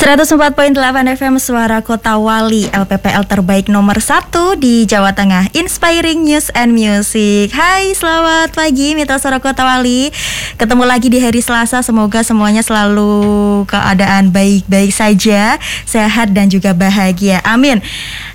104.8 FM Suara Kota Wali LPPL terbaik nomor 1 di Jawa Tengah. Inspiring News and Music. Hai selamat pagi Mitra Suara Kota Wali. Ketemu lagi di hari Selasa. Semoga semuanya selalu keadaan baik-baik saja Sehat dan juga bahagia. Amin.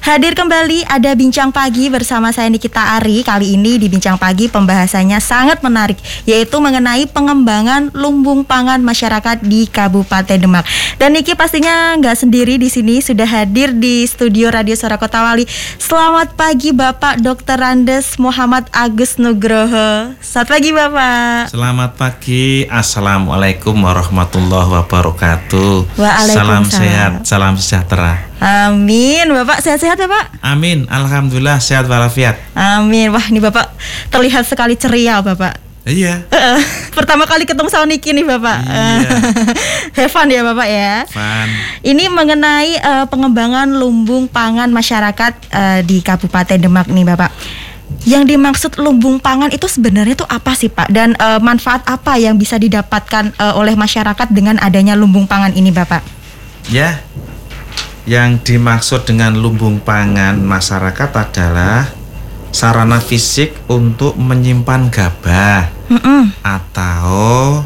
Hadir kembali ada Bincang Pagi bersama saya Nikita Ari. Kali ini di Bincang Pagi pembahasannya sangat menarik Yaitu mengenai pengembangan lumbung pangan masyarakat di Kabupaten Demak. Dan Niki pasti pastinya nggak sendiri di sini sudah hadir di studio Radio Suara Kota Wali. Selamat pagi Bapak Dr. Randes Muhammad Agus Nugroho. Selamat pagi Bapak. Selamat pagi. Assalamualaikum warahmatullahi wabarakatuh. Waalaikumsalam. Salam sehat, salam sejahtera. Amin, Bapak sehat-sehat Bapak? Amin, Alhamdulillah sehat walafiat. Amin. Wah ini Bapak terlihat sekali ceria Bapak. Iya. Uh, pertama kali ketemu sama Niki nih Bapak. Iya. Have fun ya Bapak ya. Fun. Ini mengenai uh, pengembangan lumbung pangan masyarakat uh, di Kabupaten Demak nih Bapak. Yang dimaksud lumbung pangan itu sebenarnya itu apa sih Pak? Dan uh, manfaat apa yang bisa didapatkan uh, oleh masyarakat dengan adanya lumbung pangan ini Bapak? Ya. Yang dimaksud dengan lumbung pangan masyarakat adalah sarana fisik untuk menyimpan gabah Mm -mm. atau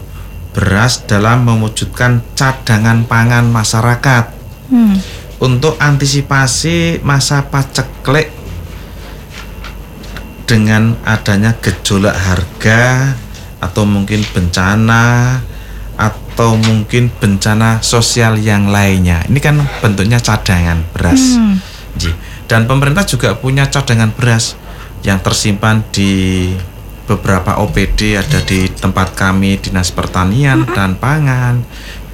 beras dalam mewujudkan cadangan pangan masyarakat Hmm. untuk antisipasi masa paceklik dengan adanya gejolak harga atau mungkin bencana atau mungkin bencana sosial yang lainnya. Ini kan bentuknya cadangan beras. Hmm. Ji. Dan pemerintah juga punya cadangan beras yang tersimpan di beberapa OPD ada di tempat kami Dinas Pertanian dan Pangan,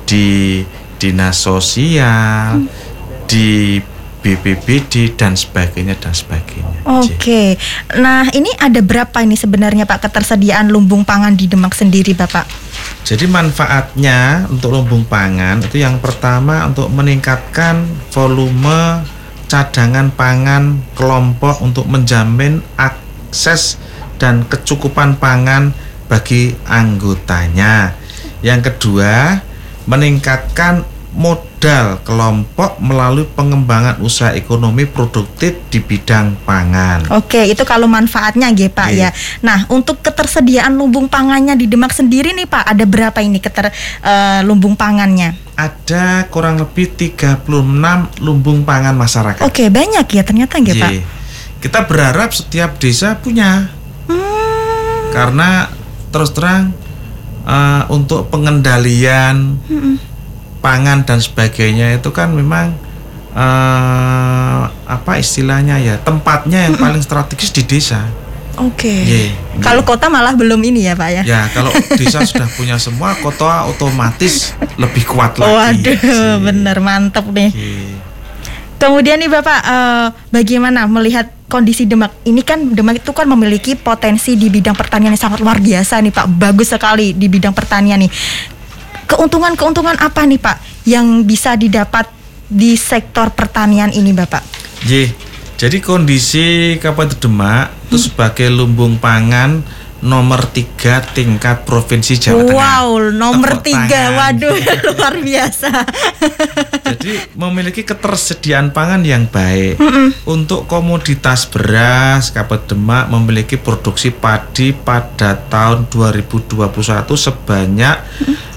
di Dinas Sosial, di BPBD dan sebagainya dan sebagainya. Oke. Nah, ini ada berapa ini sebenarnya Pak ketersediaan lumbung pangan di Demak sendiri Bapak? Jadi manfaatnya untuk lumbung pangan itu yang pertama untuk meningkatkan volume cadangan pangan kelompok untuk menjamin akses dan kecukupan pangan bagi anggotanya. Yang kedua, meningkatkan modal kelompok melalui pengembangan usaha ekonomi produktif di bidang pangan. Oke, itu kalau manfaatnya nggih Pak Nggih. ya. Nah, untuk ketersediaan lumbung pangannya di Demak sendiri nih Pak, ada berapa ini keter eh, lumbung pangannya? Ada kurang lebih 36 lumbung pangan masyarakat. Oke, banyak ya ternyata nggih Pak. Ye. Kita berharap setiap desa punya Hmm, karena terus terang eh, untuk pengendalian mm-mm. Pangan dan sebagainya itu kan memang eh, apa istilahnya ya tempatnya yang paling strategis di desa. Oke. Ye, Kalau ye. kota malah belum ini ya Pak ya. ya kalau desa sudah punya semua kota otomatis lebih kuat lagi. Waduh, Ye. bener mantep nih. Ye. Kemudian nih Bapak, eh, bagaimana melihat kondisi Demak? Ini kan Demak itu kan memiliki potensi di bidang pertanian yang sangat luar biasa nih Pak, bagus sekali di bidang pertanian nih. Keuntungan-keuntungan apa nih Pak yang bisa didapat di sektor pertanian ini Bapak? Jadi kondisi Kabupaten Demak itu sebagai lumbung pangan nomor tiga tingkat provinsi Jawa Tengah. Wow, nomor Tepuk tiga, tangan. waduh luar biasa. Jadi memiliki ketersediaan pangan yang baik. Untuk komoditas beras, Kabupaten Demak memiliki produksi padi pada tahun 2021 sebanyak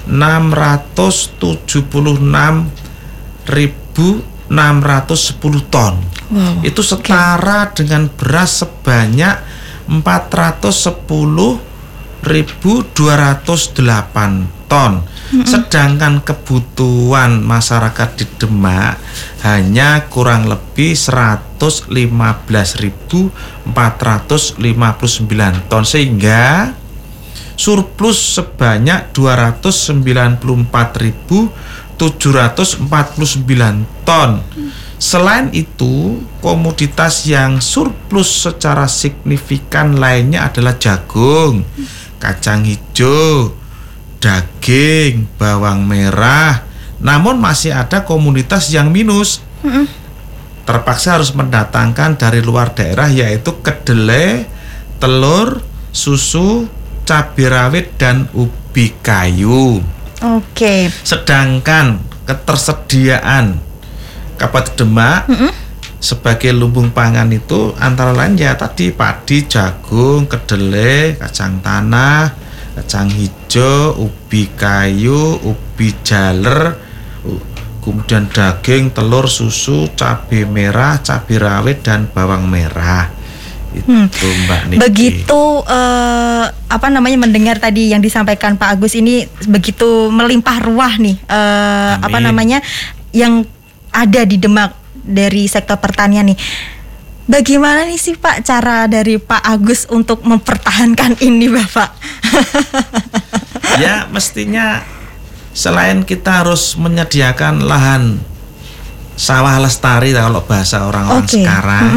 676.610 ton. Wow, Itu setara dengan beras sebanyak 410.208 ton. Sedangkan kebutuhan masyarakat di Demak hanya kurang lebih 115.459 ton sehingga surplus sebanyak 294.749 ton. Selain itu, komoditas yang surplus secara signifikan lainnya adalah jagung, kacang hijau, daging, bawang merah. Namun masih ada komoditas yang minus. Terpaksa harus mendatangkan dari luar daerah yaitu kedelai, telur, susu, cabai rawit dan ubi kayu. Oke. Sedangkan ketersediaan Kabupaten Demak sebagai lumbung pangan itu antara lain ya tadi padi, jagung, kedelai, kacang tanah, kacang hijau, ubi kayu, ubi jaler, kemudian daging, telur, susu, cabai merah, cabai rawit dan bawang merah. Itu Mbak Niki. Begitu eh, apa namanya mendengar tadi yang disampaikan Pak Agus ini begitu melimpah ruah nih eh, apa namanya yang ada di Demak dari sektor pertanian nih. Bagaimana nih sih Pak cara dari Pak Agus untuk mempertahankan ini Bapak? ya mestinya selain kita harus menyediakan lahan sawah lestari kalau bahasa orang-orang Oke. sekarang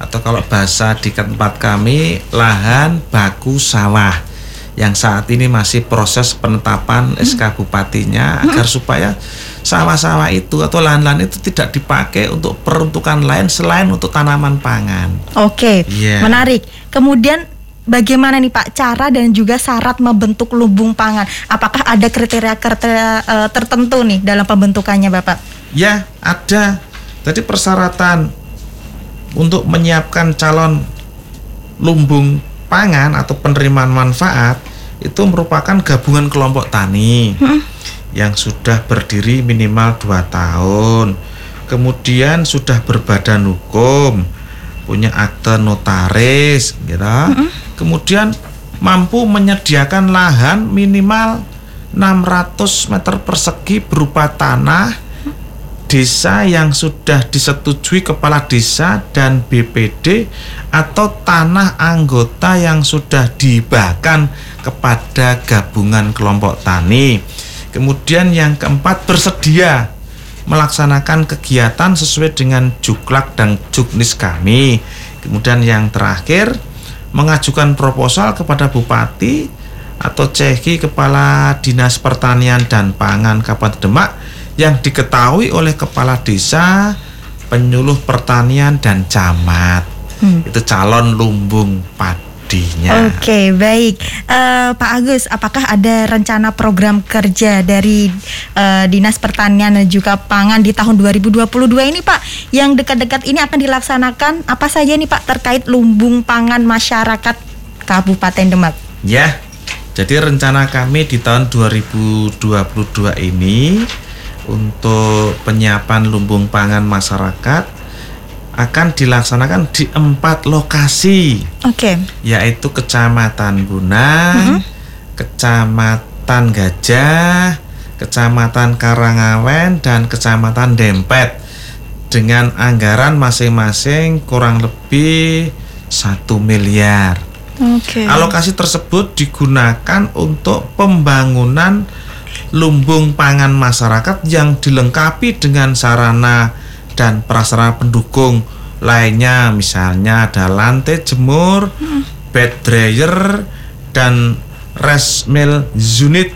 atau kalau bahasa di tempat kami lahan baku sawah yang saat ini masih proses penetapan SK bupatinya agar supaya sawah-sawah itu atau lahan-lahan itu tidak dipakai untuk peruntukan lain selain untuk tanaman pangan. Oke, Iya. menarik. Kemudian bagaimana nih Pak cara dan juga syarat membentuk lumbung pangan? Apakah ada kriteria-kriteria eh, tertentu nih dalam pembentukannya Bapak? Ya, ada. Jadi persyaratan untuk menyiapkan calon lumbung pangan atau penerimaan manfaat itu merupakan gabungan kelompok tani yang sudah berdiri minimal 2 tahun. Kemudian sudah berbadan hukum, punya akte notaris, gitu. Kemudian mampu menyediakan lahan minimal 600 meter persegi berupa tanah desa yang sudah disetujui kepala desa dan BPD atau tanah anggota yang sudah dihibahkan kepada gabungan kelompok tani. Kemudian yang keempat bersedia melaksanakan kegiatan sesuai dengan juklak dan juknis kami. Kemudian yang terakhir mengajukan proposal kepada bupati atau CEHI Kepala Dinas Pertanian dan Pangan Kabupaten Demak yang diketahui oleh kepala desa, penyuluh pertanian dan camat. Hmm. Itu calon lumbung padinya. Oke, baik. Eh, Pak Agus, apakah ada rencana program kerja dari eh, Dinas Pertanian dan juga Pangan di tahun 2022 ini, Pak? Yang dekat-dekat ini akan dilaksanakan apa saja nih, Pak, terkait lumbung pangan masyarakat Kabupaten Demak? Ya. Jadi rencana kami di tahun 2022 ini untuk penyiapan lumbung pangan masyarakat akan dilaksanakan di empat lokasi Oke. yaitu Kecamatan Bunang, Kecamatan Gajah, Kecamatan Karangawen dan Kecamatan Dempet dengan anggaran masing-masing kurang lebih satu miliar. Oke. Alokasi tersebut digunakan untuk pembangunan lumbung pangan masyarakat yang dilengkapi dengan sarana dan prasarana pendukung lainnya misalnya ada lantai jemur, bed dryer dan mill unit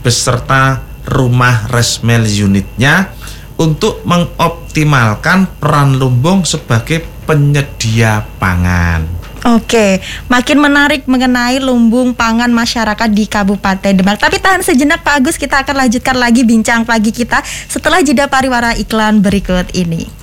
beserta rumah mill unitnya untuk mengoptimalkan peran lumbung sebagai penyedia pangan. Oke, makin menarik mengenai lumbung pangan masyarakat di Kabupaten Demak. Tapi tahan sejenak Pak Agus, kita akan lanjutkan lagi bincang pagi kita setelah jeda pariwara iklan berikut ini.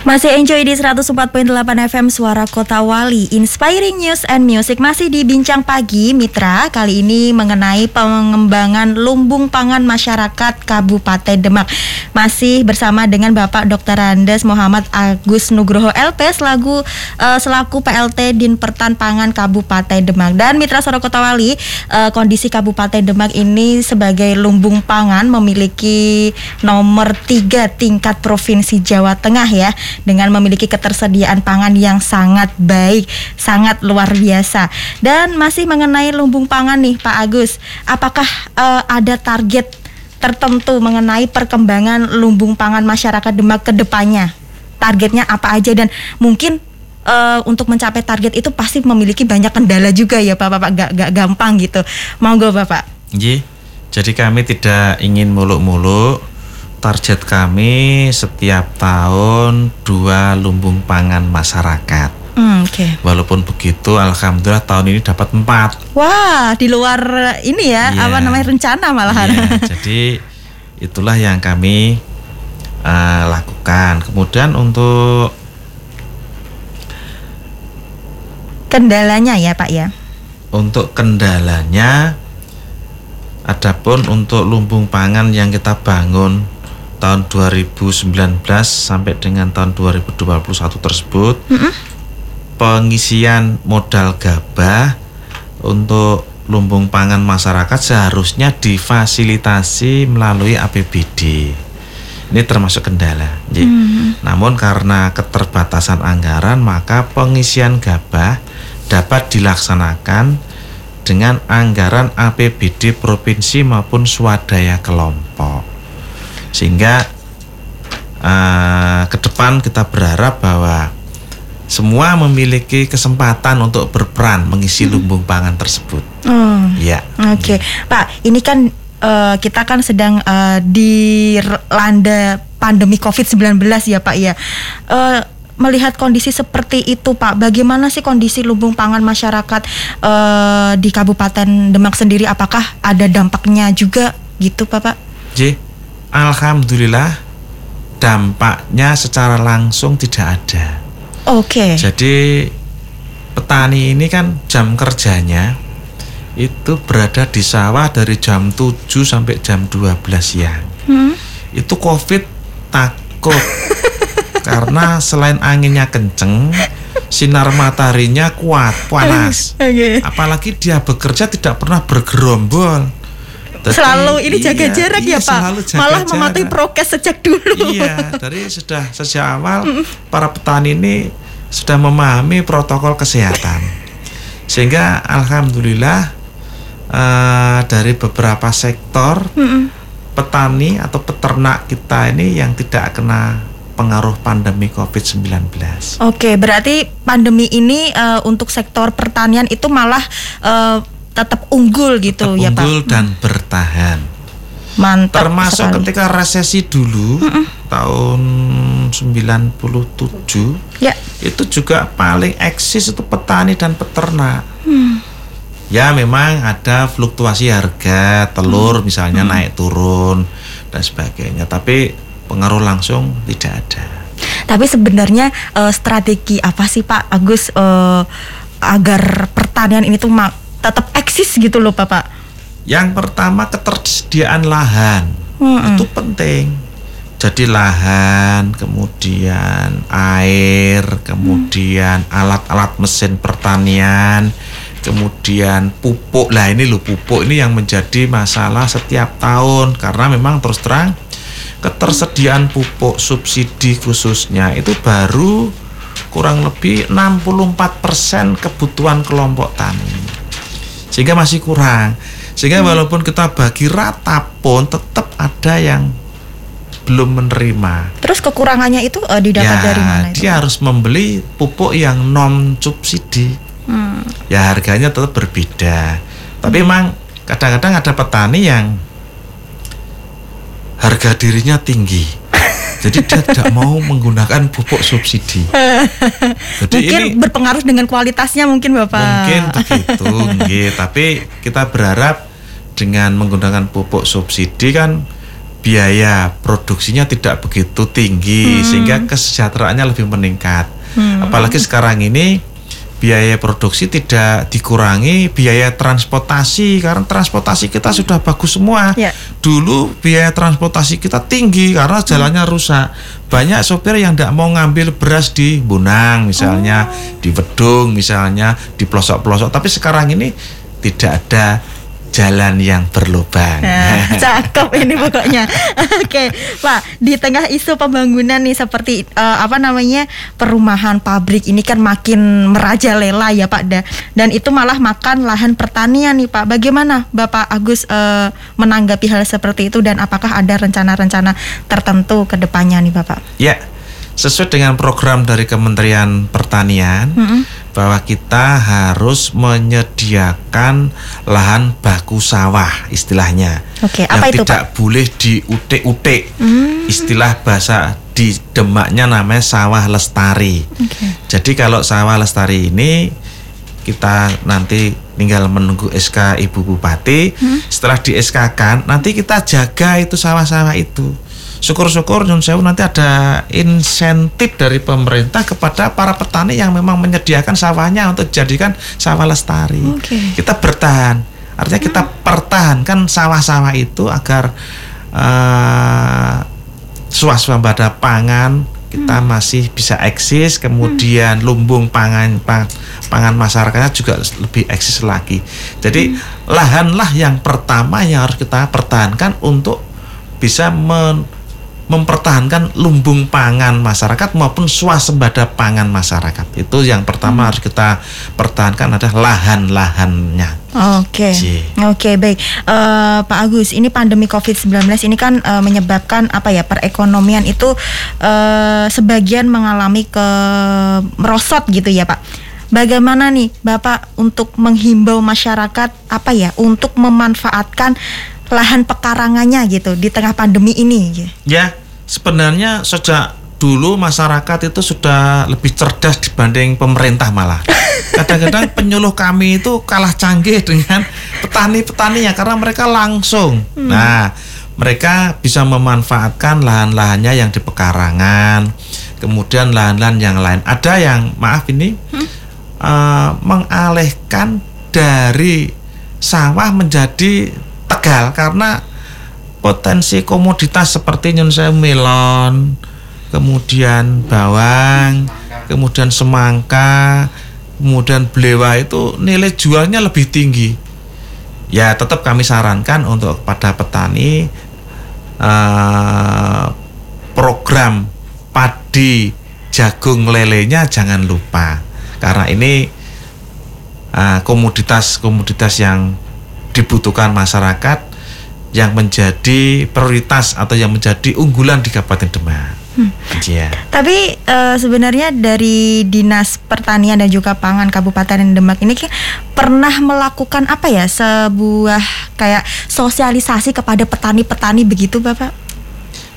Masih enjoy di 104.8 FM Suara Kota Wali. Inspiring News and Music Masih di Bincang Pagi Mitra. Kali ini mengenai pengembangan lumbung pangan masyarakat Kabupaten Demak. Masih bersama dengan Bapak Dr. Andes Muhammad Agus Nugroho LP Selaku, eh, selaku PLT Din Pertan Pangan Kabupaten Demak. Dan Mitra Suara Kota Wali eh, Kondisi Kabupaten Demak ini sebagai lumbung pangan Memiliki nomor 3 tingkat Provinsi Jawa Tengah ya dengan memiliki ketersediaan pangan yang sangat baik, sangat luar biasa. Dan masih mengenai lumbung pangan nih Pak Agus, apakah eh, ada target tertentu mengenai perkembangan lumbung pangan masyarakat Demak ke depannya? Targetnya apa aja dan mungkin eh, untuk mencapai target itu pasti memiliki banyak kendala juga ya Pak, Bapak gak, gak gampang gitu. Monggo Bapak. Jadi kami tidak ingin muluk-muluk. Target kami setiap tahun dua lumbung pangan masyarakat. Hmm, Oke. Walaupun begitu, alhamdulillah tahun ini dapat empat. Wah, di luar ini ya, Iya. apa namanya rencana malahan. Iya, jadi itulah yang kami uh, lakukan. Kemudian untuk kendalanya ya Pak ya. Untuk kendalanya adapun untuk lumbung pangan yang kita bangun tahun 2019 sampai dengan tahun 2021 tersebut mm -hmm. pengisian modal gabah untuk lumbung pangan masyarakat seharusnya difasilitasi melalui APBD. Ini termasuk kendala. Hmm. Namun karena keterbatasan anggaran maka pengisian gabah dapat dilaksanakan dengan anggaran APBD provinsi maupun swadaya kelompok. Sehingga uh, ke depan kita berharap bahwa semua memiliki kesempatan untuk berperan mengisi hmm. lumbung pangan tersebut. Oh. Ya. Oke, okay. Pak. Ini kan uh, kita kan sedang uh, dilanda pandemi COVID-19 ya, Pak ya. Uh, melihat kondisi seperti itu, Pak, bagaimana sih kondisi lumbung pangan masyarakat uh, di Kabupaten Demak sendiri? Apakah ada dampaknya juga gitu, Pak? Pak? J, alhamdulillah dampaknya secara langsung tidak ada. Oke. Okay. Jadi petani ini kan jam kerjanya itu berada di sawah dari jam 7 sampai jam 12 siang. Hmm? Itu Covid takut karena selain anginnya kenceng, sinar mataharinya kuat, panas. Okay. Apalagi dia bekerja tidak pernah bergerombol. Selalu ini iya, jaga jarak ya, iya, ya Pak. Malah mematuhi prokes sejak dulu. Iya, dari sudah sejak awal para petani ini sudah memahami protokol kesehatan. Sehingga alhamdulillah uh, dari beberapa sektor mm petani atau peternak kita ini yang tidak kena pengaruh pandemi COVID-19. Oke, berarti pandemi ini uh, untuk sektor pertanian itu malah uh, tetap unggul gitu tetap ya Pak. Unggul dan hmm. bertahan. Mantap Termasuk sekali. ketika resesi dulu mm -mm. tahun 97 ya. itu juga paling eksis itu petani dan peternak. Hmm. Ya memang ada fluktuasi harga telur hmm. misalnya hmm. naik turun dan sebagainya, tapi pengaruh langsung tidak ada. Tapi sebenarnya uh, strategi apa sih Pak Agus uh, agar pertanian ini tuh tetap eksis gitu loh Bapak? Yang pertama ketersediaan lahan hmm. itu penting. Jadi lahan, kemudian air, kemudian alat-alat mesin pertanian, kemudian pupuk. Lah ini loh pupuk ini yang menjadi masalah setiap tahun karena memang terus terang ketersediaan pupuk subsidi khususnya itu baru kurang lebih 64% kebutuhan kelompok tani sehingga masih kurang sehingga hmm. walaupun kita bagi rata pun tetap ada yang belum menerima. Terus kekurangannya itu uh, didapat ya, dari mana? Itu? Dia harus membeli pupuk yang non subsidi. Hmm. Ya harganya tetap berbeda. Tapi hmm. memang kadang-kadang ada petani yang harga dirinya tinggi. Jadi dia tidak mau menggunakan pupuk subsidi. Jadi mungkin ini berpengaruh dengan kualitasnya mungkin Bapak. Mungkin begitu, nggih. Tapi kita berharap dengan menggunakan pupuk subsidi kan biaya produksinya tidak begitu tinggi hmm. sehingga kesejahteraannya lebih meningkat. Hmm. Apalagi sekarang ini biaya produksi tidak dikurangi biaya transportasi karena transportasi kita sudah bagus semua. Ya. Dulu biaya transportasi kita tinggi karena jalannya hmm. rusak. Banyak sopir yang tidak mau ngambil beras di Bunang misalnya, oh. di Wedung misalnya, di pelosok-pelosok. Tapi sekarang ini tidak ada jalan yang berlubang. Nah, cakep ini pokoknya. Oke, Pak, di tengah isu pembangunan nih seperti uh, apa namanya perumahan pabrik ini kan makin merajalela ya Pak dan itu malah makan lahan pertanian nih Pak. Bagaimana Bapak Agus uh, menanggapi hal seperti itu dan apakah ada rencana-rencana tertentu ke depannya nih Bapak? Ya sesuai dengan program dari Kementerian Pertanian mm -hmm. bahwa kita harus menyediakan lahan baku sawah istilahnya okay, apa yang itu, tidak Pak? boleh diutik-utik mm. istilah bahasa di Demaknya namanya sawah lestari. Okay. Jadi kalau sawah lestari ini kita nanti tinggal menunggu SK Ibu Bupati. Setelah di SK kan, nanti kita jaga itu sawah-sawah itu. Syukur-syukur Nyun Sewu nanti ada insentif dari pemerintah kepada para petani yang memang menyediakan sawahnya untuk dijadikan sawah lestari. Oke. Kita bertahan, artinya kita pertahankan sawah-sawah itu agar eh, swasembada pangan kita masih bisa eksis kemudian lumbung pangan pang- pangan masyarakatnya juga lebih eksis lagi. Jadi lahanlah yang pertama yang harus kita pertahankan untuk bisa men- mempertahankan lumbung pangan masyarakat maupun swasembada pangan masyarakat itu yang pertama harus kita pertahankan adalah lahan-lahannya Oke, Cie. oke baik, Eh, Pak Agus. Ini pandemi COVID-19 ini kan eh, menyebabkan apa ya perekonomian itu eh, sebagian mengalami ke merosot gitu ya Pak. Bagaimana nih Bapak untuk menghimbau masyarakat apa ya untuk memanfaatkan lahan pekarangannya gitu di tengah pandemi ini? Ya, sebenarnya sejak dulu masyarakat itu sudah lebih cerdas dibanding pemerintah malah. Kadang-kadang penyuluh kami itu kalah canggih dengan petani-petaninya karena mereka langsung. Nah, mereka bisa memanfaatkan lahan-lahannya yang di pekarangan, kemudian lahan-lahan yang lain. Ada yang maaf ini eh, mengalihkan dari sawah menjadi tegal karena potensi komoditas seperti nyun sewu melon, kemudian bawang, kemudian semangka, kemudian belewa itu nilai jualnya lebih tinggi. Ya tetap kami sarankan untuk pada petani eh, program padi jagung lelenya jangan lupa karena ini eh, komoditas-komoditas yang dibutuhkan masyarakat yang menjadi prioritas atau yang menjadi unggulan di Kabupaten Demak. Iya. Tapi eh, sebenarnya dari Dinas Pertanian dan juga Pangan Kabupaten Demak ini pernah melakukan apa ya sebuah kayak sosialisasi kepada petani-petani begitu Bapak?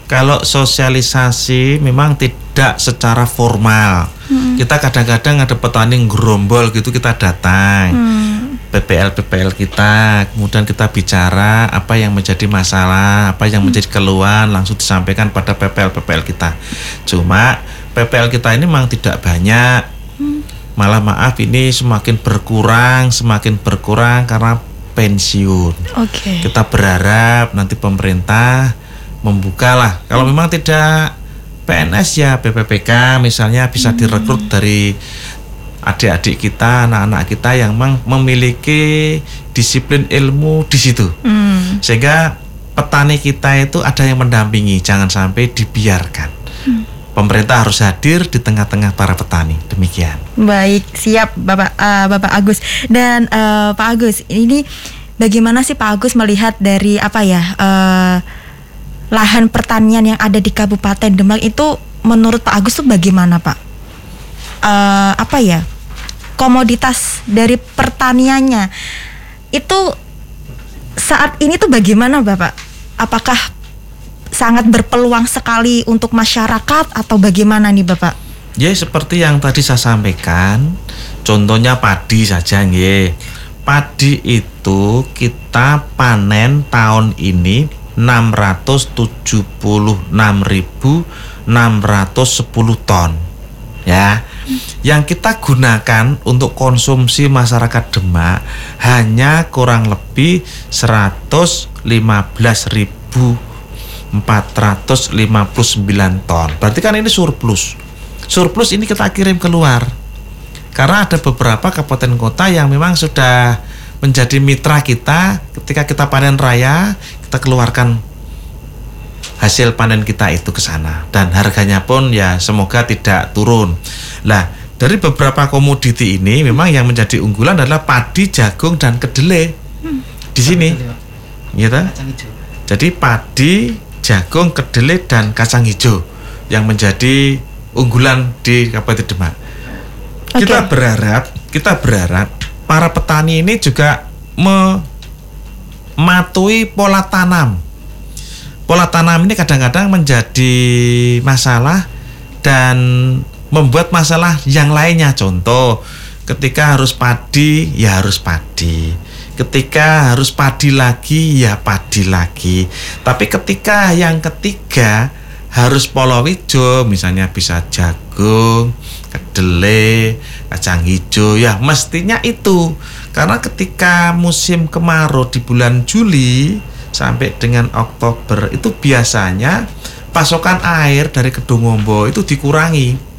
Kalau sosialisasi memang tidak secara formal. Kita kadang-kadang ada petani gerombol gitu kita datang. Hmm. PPL PPL kita, kemudian kita bicara apa yang menjadi masalah, apa yang menjadi keluhan langsung disampaikan pada PPL PPL kita. Cuma PPL kita ini memang tidak banyak. Malah maaf ini semakin berkurang, semakin berkurang karena pensiun. Oke. Kita berharap nanti pemerintah membukalah. Kalau memang tidak PNS ya PPPK misalnya bisa direkrut dari adik-adik kita, anak-anak kita yang memiliki disiplin ilmu di situ. Hmm. Sehingga petani kita itu ada yang mendampingi, jangan sampai dibiarkan. Pemerintah harus hadir di tengah-tengah para petani. Demikian. Baik, siap Bapak eh, Bapak Agus. Dan eh, Pak Agus, ini bagaimana sih Pak Agus melihat dari apa ya eh, lahan pertanian yang ada di Kabupaten Demak itu menurut Pak Agus tuh bagaimana Pak? Eh, apa ya komoditas dari pertaniannya itu saat ini tuh bagaimana Bapak? Apakah sangat berpeluang sekali untuk masyarakat atau bagaimana nih Bapak? Ya seperti yang tadi saya sampaikan, contohnya padi saja nggih. Padi itu kita panen tahun ini 676.610 ton. Ya. Yang kita gunakan untuk konsumsi masyarakat Demak hanya kurang lebih 115.459 ton. Berarti kan ini surplus. Surplus ini kita kirim keluar. Karena ada beberapa kabupaten kota yang memang sudah menjadi mitra kita ketika kita panen raya, kita keluarkan hasil panen kita itu ke sana dan harganya pun ya semoga tidak turun. Lah, dari beberapa komoditi ini memang yang menjadi unggulan adalah padi, jagung dan kedelai. Di sini. Gitu. Jadi padi, jagung, kedelai dan kacang hijau yang menjadi unggulan di Kabupaten Demak. Oke. Kita berharap, kita berharap para petani ini juga mematuhi pola tanam. Pola tanam ini kadang-kadang menjadi masalah dan membuat masalah yang lainnya. Contoh, Ketika harus padi, ya harus padi. Ketika harus padi lagi, ya padi lagi. Tapi ketika yang ketiga harus polowijo, misalnya bisa jagung, kedelai, kacang hijau, ya mestinya itu. Karena ketika musim kemarau di bulan Juli sampai dengan Oktober itu biasanya pasokan air dari Kedungombo itu dikurangi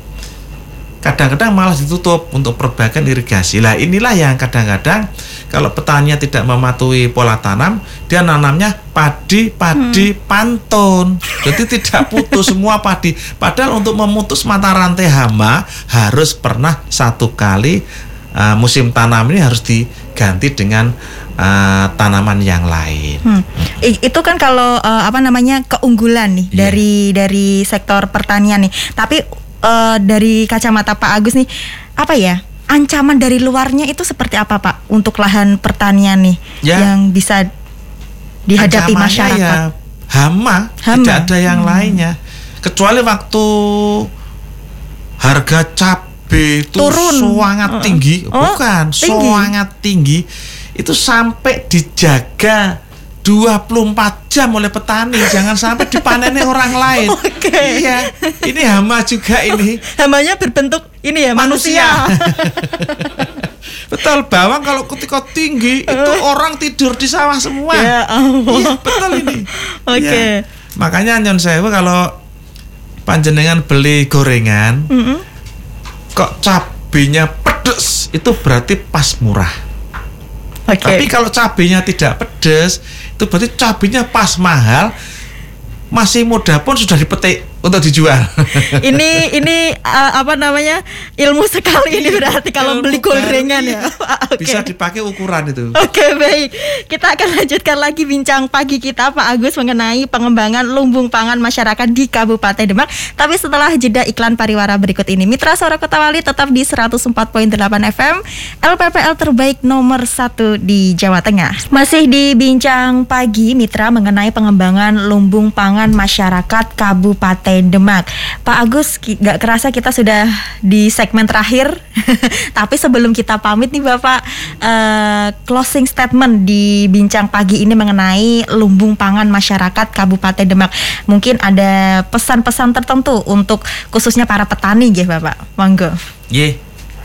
kadang-kadang malah ditutup untuk perbaikan irigasi. Lah inilah yang kadang-kadang kalau petani tidak mematuhi pola tanam, dia nanamnya padi, padi, hmm. pantun. Jadi tidak putus semua padi. Padahal untuk memutus mata rantai hama harus pernah satu kali uh, musim tanam ini harus diganti dengan uh, tanaman yang lain. Hmm. Itu kan kalau uh, apa namanya keunggulan nih yeah. dari dari sektor pertanian nih. Tapi uh, dari kacamata Pak Agus nih apa ya ancaman dari luarnya itu seperti apa Pak untuk lahan pertanian nih ya. yang bisa dihadapi masyarakat? Ya, hama, hama, tidak ada yang hmm. lainnya kecuali waktu harga cabai itu turun sangat tinggi, oh, bukan tinggi. sangat tinggi itu sampai dijaga 24 jam oleh petani jangan sampai dipanennya orang lain oke okay. iya ini hama juga ini hamanya berbentuk ini ya manusia, manusia. betul bawang kalau ketika tinggi itu orang tidur di sawah semua ya, oh. iya betul ini oke okay. ya. makanya nyon sewu kalau panjenengan beli gorengan mm -hmm. kok cabenya pedes itu berarti pas murah Okay. Tapi kalau cabenya tidak pedes, itu berarti cabenya pas mahal, masih muda pun sudah dipetik untuk dijual. ini ini uh, apa namanya ilmu sekali ini berarti kalau ilmu beli gorengan ya. okay. Bisa dipakai ukuran itu. Oke okay, baik, kita akan lanjutkan lagi bincang pagi kita Pak Agus mengenai pengembangan lumbung pangan masyarakat di Kabupaten Demak. Tapi setelah jeda iklan pariwara berikut ini, Mitra Suara Kota Wali tetap di 104.8 FM, LPPL terbaik nomor satu di Jawa Tengah. Masih di bincang pagi Mitra mengenai pengembangan lumbung pangan masyarakat Kabupaten Demak. Pak Agus, nggak kerasa kita sudah di segmen terakhir. Tapi sebelum kita pamit nih Bapak, uh, closing statement di bincang pagi ini mengenai lumbung pangan masyarakat Kabupaten Demak. Mungkin ada pesan-pesan tertentu untuk khususnya para petani, ya Bapak. Monggo. Yeah.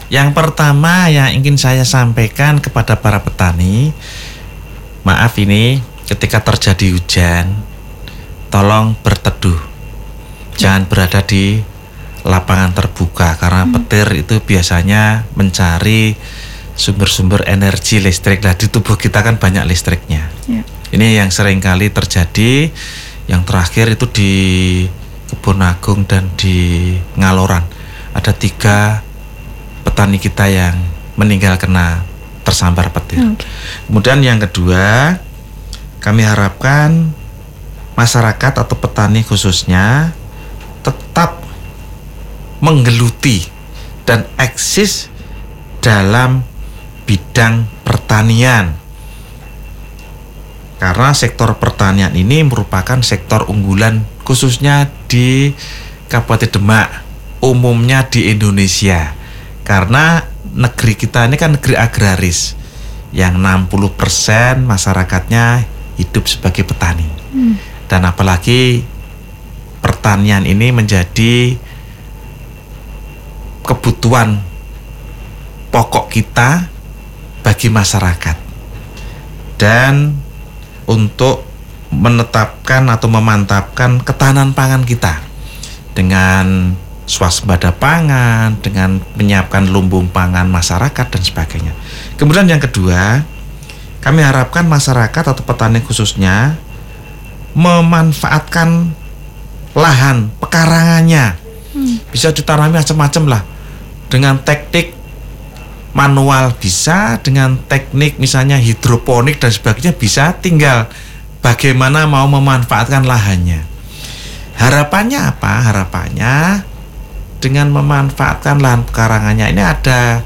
Yang pertama yang ingin saya sampaikan kepada para petani, maaf ini ketika terjadi hujan, tolong berteduh jangan berada di lapangan terbuka karena hmm. petir itu biasanya mencari sumber-sumber energi listrik. Nah, di tubuh kita kan banyak listriknya. Yeah. Ini yang sering kali terjadi. Yang terakhir itu di Kebun Agung dan di Ngaloran. Ada tiga petani kita yang meninggal kena tersambar petir. Okay. Kemudian yang kedua, kami harapkan masyarakat atau petani khususnya tetap menggeluti dan eksis dalam bidang pertanian. Karena sektor pertanian ini merupakan sektor unggulan khususnya di Kabupaten Demak, umumnya di Indonesia. Karena negeri kita ini kan negeri agraris yang 60% masyarakatnya hidup sebagai petani. Hmm. Dan apalagi pertanian ini menjadi kebutuhan pokok kita bagi masyarakat dan untuk menetapkan atau memantapkan ketahanan pangan kita dengan swasembada pangan, dengan menyiapkan lumbung pangan masyarakat dan sebagainya. Kemudian yang kedua, kami harapkan masyarakat atau petani khususnya memanfaatkan lahan pekarangannya. Hmm. bisa ditanami macam-macam lah. Dengan teknik manual bisa dengan teknik misalnya hidroponik dan sebagainya bisa. Tinggal bagaimana mau memanfaatkan lahannya. Harapannya apa? Harapannya dengan memanfaatkan lahan pekarangannya ini ada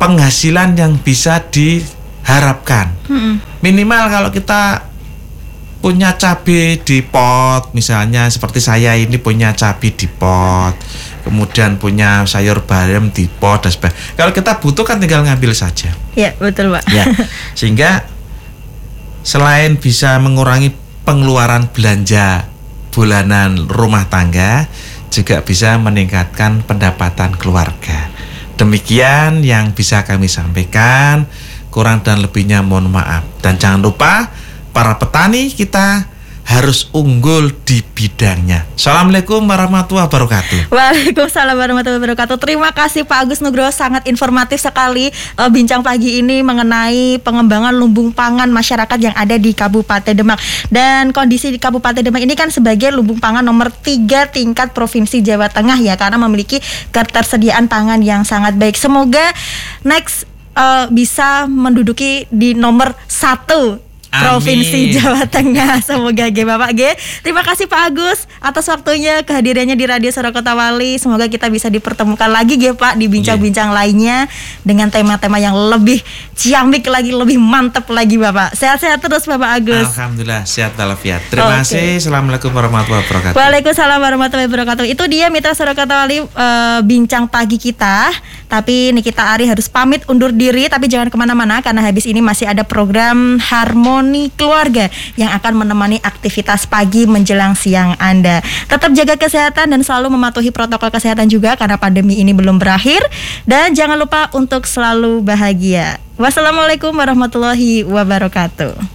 penghasilan yang bisa diharapkan. Hmm. minimal kalau kita punya cabai di pot misalnya seperti saya ini punya cabai di pot kemudian punya sayur bayam di pot dan sebagainya. Kalau kita butuh kan tinggal ngambil saja. Ya, betul, Pak. Ya. Sehingga selain bisa mengurangi pengeluaran belanja bulanan rumah tangga, juga bisa meningkatkan pendapatan keluarga. Demikian yang bisa kami sampaikan. Kurang dan lebihnya mohon maaf. Dan jangan lupa para petani kita harus unggul di bidangnya. Assalamualaikum warahmatullahi wabarakatuh. Waalaikumsalam warahmatullahi wabarakatuh. Terima kasih Pak Agus Nugroho sangat informatif sekali uh, bincang pagi ini mengenai pengembangan lumbung pangan masyarakat yang ada di Kabupaten Demak. Dan kondisi di Kabupaten Demak ini kan sebagai lumbung pangan nomor tiga tingkat Provinsi Jawa Tengah ya karena memiliki ketersediaan pangan yang sangat baik. Semoga next uh, bisa menduduki di nomor satu Provinsi. Jawa Tengah. Semoga G Bapak G. Terima kasih Pak Agus atas waktunya kehadirannya di Radio Suara Kota Wali. Semoga kita bisa dipertemukan lagi G Pak di bincang-bincang lainnya dengan tema-tema yang lebih ciamik lagi, lebih mantep lagi Bapak. Sehat-sehat terus Bapak Agus. Alhamdulillah sehat walafiat. Terima Oke. kasih. Assalamualaikum warahmatullahi wabarakatuh. Waalaikumsalam warahmatullahi wabarakatuh. Itu dia Mitra Suara Kota Wali eh, bincang pagi kita. Tapi Nikita Ari harus pamit undur diri. Tapi jangan ke mana-mana karena habis ini masih ada program Harmoni Keluarga yang akan menemani aktivitas pagi menjelang siang Anda. Tetap jaga kesehatan dan selalu mematuhi protokol kesehatan juga karena pandemi ini belum berakhir. Dan jangan lupa untuk selalu bahagia. Wassalamualaikum warahmatullahi wabarakatuh.